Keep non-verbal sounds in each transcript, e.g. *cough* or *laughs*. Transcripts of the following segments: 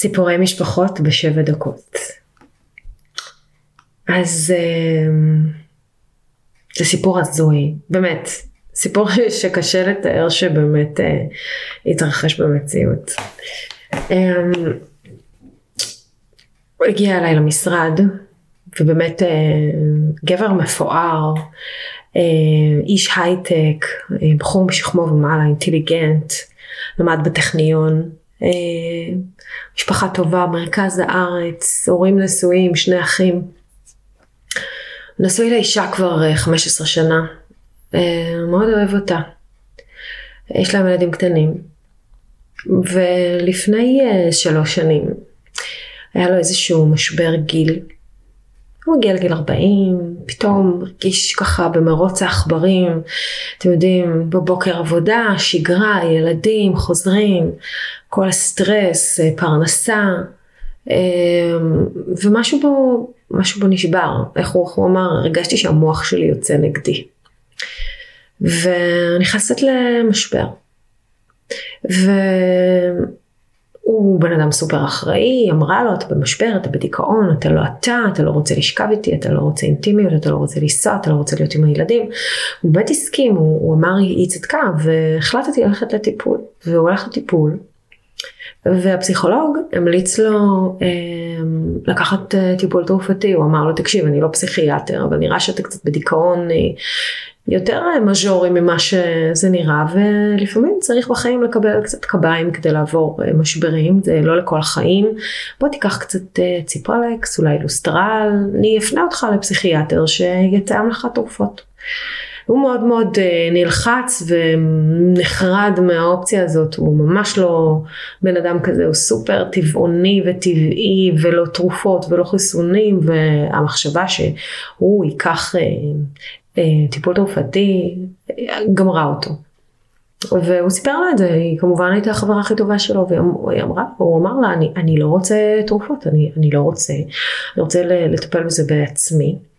סיפורי משפחות בשבע דקות. אז אמ, זה סיפור הזוי, באמת, סיפור *laughs* שקשה לתאר שבאמת אה, התרחש במציאות. אמ, הוא הגיע אליי למשרד, ובאמת אה, גבר מפואר, אה, איש הייטק, בחור משכמו ומעלה, אינטליגנט, למד בטכניון, משפחה טובה, מרכז הארץ, הורים נשואים, שני אחים. נשוי לאישה כבר 15 אה, שנה, אה, מאוד אוהב אותה. יש להם ילדים קטנים. ולפני שלוש שנים היה לו איזשהו משבר גיל. הוא הגיע לגיל 40, פתאום הרגיש ככה במרוץ העכברים, אתם יודעים, בבוקר עבודה, שגרה, ילדים, חוזרים, כל הסטרס, אה, פרנסה, אה, ומשהו בו, משהו בו נשבר. איך הוא, הוא אמר, הרגשתי שהמוח שלי יוצא נגדי. ואני נכנסת למשבר. והוא בן אדם סופר אחראי, היא אמרה לו, אתה במשבר, אתה בדיכאון, אתה לא אתה, אתה לא רוצה לשכב איתי, אתה לא רוצה אינטימיות, אתה לא רוצה לנסוע, אתה לא רוצה להיות עם הילדים. הוא באמת הסכים, הוא, הוא אמר, היא צדקה, והחלטתי ללכת לטיפול. והוא הלך לטיפול, והפסיכולוג המליץ לו אה, לקחת אה, טיפול תרופתי, הוא אמר לו תקשיב אני לא פסיכיאטר אבל נראה שאתה קצת בדיכאון אה, יותר אה, מז'ורי ממה שזה נראה ולפעמים צריך בחיים לקבל קצת קביים כדי לעבור אה, משברים, זה לא לכל החיים. בוא תיקח קצת אה, ציפרלקס, אולי לוסטרל, אני אפנה אותך לפסיכיאטר שיתאם לך תרופות. הוא מאוד מאוד אה, נלחץ ונחרד מהאופציה הזאת, הוא ממש לא בן אדם כזה, הוא סופר טבעוני וטבעי ולא תרופות ולא חיסונים והמחשבה שהוא ייקח אה, אה, טיפול תרופתי גמרה אותו. והוא סיפר לה את זה, היא כמובן הייתה החברה הכי טובה שלו, והיא אמרה, הוא אמר לה, אני, אני לא רוצה תרופות, אני, אני לא רוצה, אני רוצה לטפל בזה בעצמי.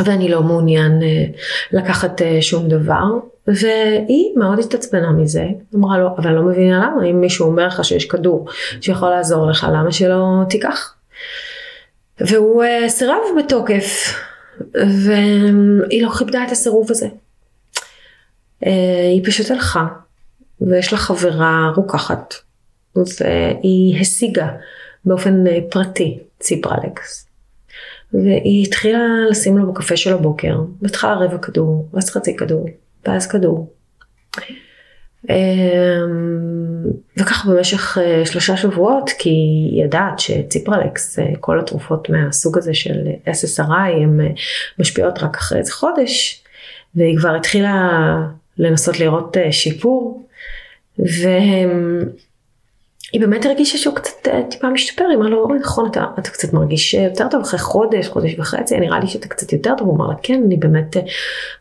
ואני לא מעוניין אה, לקחת אה, שום דבר. והיא מאוד התעצבנה מזה, אמרה לו, אבל אני לא מבינה למה, אם מישהו אומר לך שיש כדור שיכול לעזור לך, למה שלא תיקח? והוא uh, סירב בתוקף, והיא לא כיבדה את הסירוב הזה. היא פשוט הלכה, ויש לה חברה רוקחת, והיא השיגה באופן פרטי ציפרלקס. והיא התחילה לשים לו בקפה של הבוקר, בהתחלה רבע כדור, ואז חצי כדור, ואז כדור. אמ, וככה במשך אה, שלושה שבועות, כי היא יודעת שציפרלקס, אה, כל התרופות מהסוג הזה של SSRI, הן אה, משפיעות רק אחרי איזה חודש, והיא כבר התחילה לנסות לראות שיפור, והם היא באמת הרגישה שהוא קצת אה, טיפה משתפר, היא אמרה לו, נכון, אתה, אתה קצת מרגיש יותר טוב אחרי חודש, חודש וחצי, נראה לי שאתה קצת יותר טוב, הוא אמר לה, כן, אני באמת אה,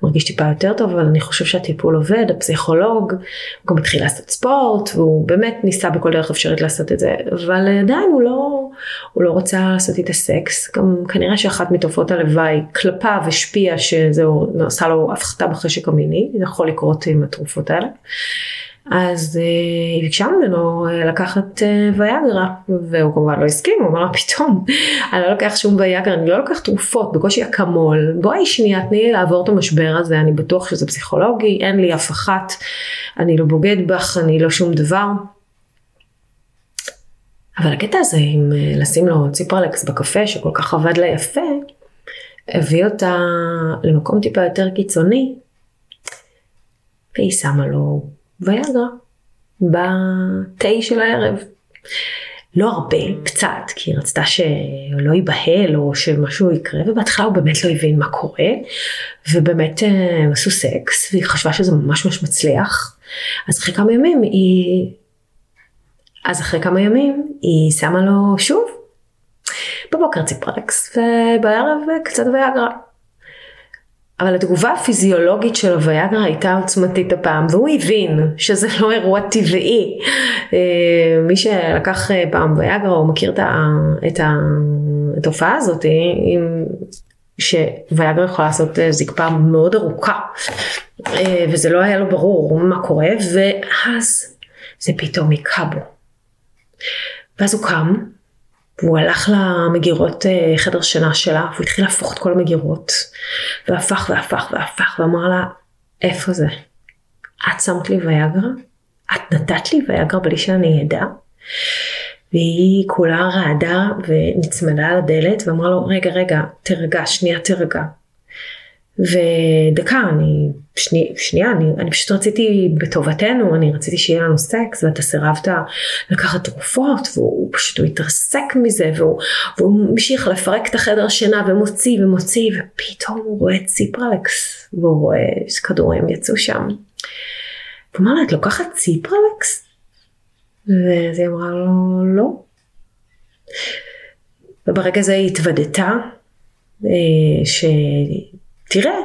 מרגיש טיפה יותר טוב, אבל אני חושב שהטיפול עובד, הפסיכולוג, הוא גם התחיל לעשות ספורט, והוא באמת ניסה בכל דרך אפשרית לעשות את זה, אבל עדיין הוא לא, הוא לא רוצה לעשות איתה סקס, גם כנראה שאחת מתופעות הלוואי כלפיו השפיעה שזהו, עשה לו הפחתה בחשק המיני, זה יכול לקרות עם התרופות האלה. אז uh, היא ביקשה ממנו uh, לקחת uh, ויאגרה, והוא כמובן לא הסכים, הוא אמר לה פתאום, אני לא לוקח שום ויאגרה, אני לא לוקח תרופות, בקושי אקמול, בואי שנייה תני לי לעבור את המשבר הזה, אני בטוח שזה פסיכולוגי, אין לי אף אחת, אני לא בוגד בך, אני לא שום דבר. אבל הקטע הזה עם לשים לו ציפרלקס בקפה שכל כך עבד לה יפה, הביא אותה למקום טיפה יותר קיצוני, והיא שמה לו ויאגרה בתה של הערב. לא הרבה, קצת, כי היא רצתה שלא ייבהל או שמשהו יקרה, ובהתחלה הוא באמת לא הבין מה קורה, ובאמת אה, הם עשו סקס, והיא חשבה שזה ממש ממש מצליח. אז אחרי כמה ימים היא... אז אחרי כמה ימים היא שמה לו שוב. בבוקר ציפרקס, ובערב קצת ויאגרה. אבל התגובה הפיזיולוגית של הוויאגרה הייתה עוצמתית הפעם, והוא הבין שזה לא אירוע טבעי. אה, מי שלקח אה, פעם ויאגרה, הוא מכיר את התופעה הזאת, שוויאגרה יכולה לעשות אה, זקפה מאוד ארוכה, וזה לא היה לו ברור מה קורה, ואז זה פתאום היכה בו. ואז הוא קם, והוא הלך למגירות אה, חדר שינה שלה, והוא התחיל להפוך את כל המגירות, והפך והפך והפך, ואמר לה, איפה זה? את שמת לי ויאגרה? את נתת לי ויאגרה בלי שאני אדע? והיא כולה רעדה ונצמדה על הדלת ואמרה לו, רגע, רגע, תרגע, שנייה תרגע. ודקה, אני, שני, שנייה, אני, אני פשוט רציתי בטובתנו, אני רציתי שיהיה לנו סקס ואתה סירבת לקחת תרופות והוא פשוט הוא התרסק מזה והוא, והוא המשיך לפרק את החדר שינה ומוציא ומוציא ופתאום הוא רואה ציפרלקס והוא רואה שכדורים יצאו שם. הוא אמר לה, את לוקחת ציפרלקס? ואז היא אמרה לו, לא. וברגע זה היא התוודתה, אה, ש... תראה,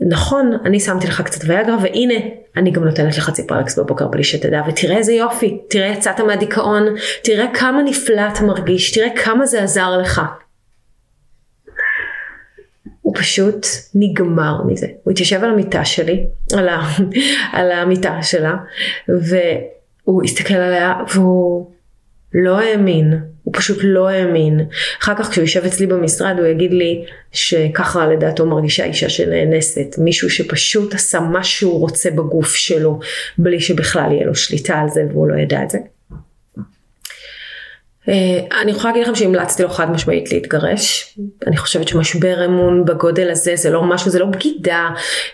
נכון, אני שמתי לך קצת ויאגרה, והנה, אני גם נותנת לך ציפרלקס בבוקר בלי שתדע, ותראה איזה יופי, תראה יצאת מהדיכאון, תראה כמה נפלא אתה מרגיש, תראה כמה זה עזר לך. הוא פשוט נגמר מזה. הוא התיישב על המיטה שלי, על, ה, *laughs* על המיטה שלה, והוא הסתכל עליה והוא לא האמין הוא פשוט לא האמין. אחר כך כשהוא יושב אצלי במשרד הוא יגיד לי שככה לדעתו מרגישה אישה שנאנסת. מישהו שפשוט עשה מה שהוא רוצה בגוף שלו בלי שבכלל יהיה לו שליטה על זה והוא לא ידע את זה. אה, אני יכולה להגיד לכם שהמלצתי לו חד משמעית להתגרש. אני חושבת שמשבר אמון בגודל הזה זה לא משהו, זה לא בגידה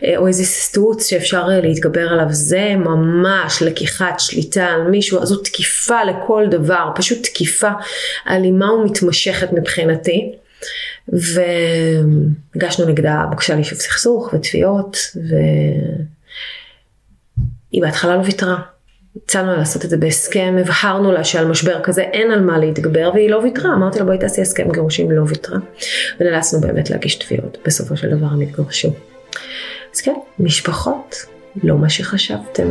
אה, או איזה סטוץ שאפשר אה, להתגבר עליו, זה ממש לקיחת שליטה על מישהו, זו תקיפה לכל דבר, פשוט תקיפה אלימה ומתמשכת מבחינתי. והגשנו נגדה בקשה ליישוב סכסוך ותביעות והיא בהתחלה לא ויתרה. הצענו לעשות את זה בהסכם, הבהרנו לה שעל משבר כזה אין על מה להתגבר והיא לא ויתרה, אמרתי לה בואי תעשי הסכם גירושים, לא ויתרה. ונאלצנו באמת להגיש תביעות, בסופו של דבר הם התגרשו. אז כן, משפחות, לא מה שחשבתם.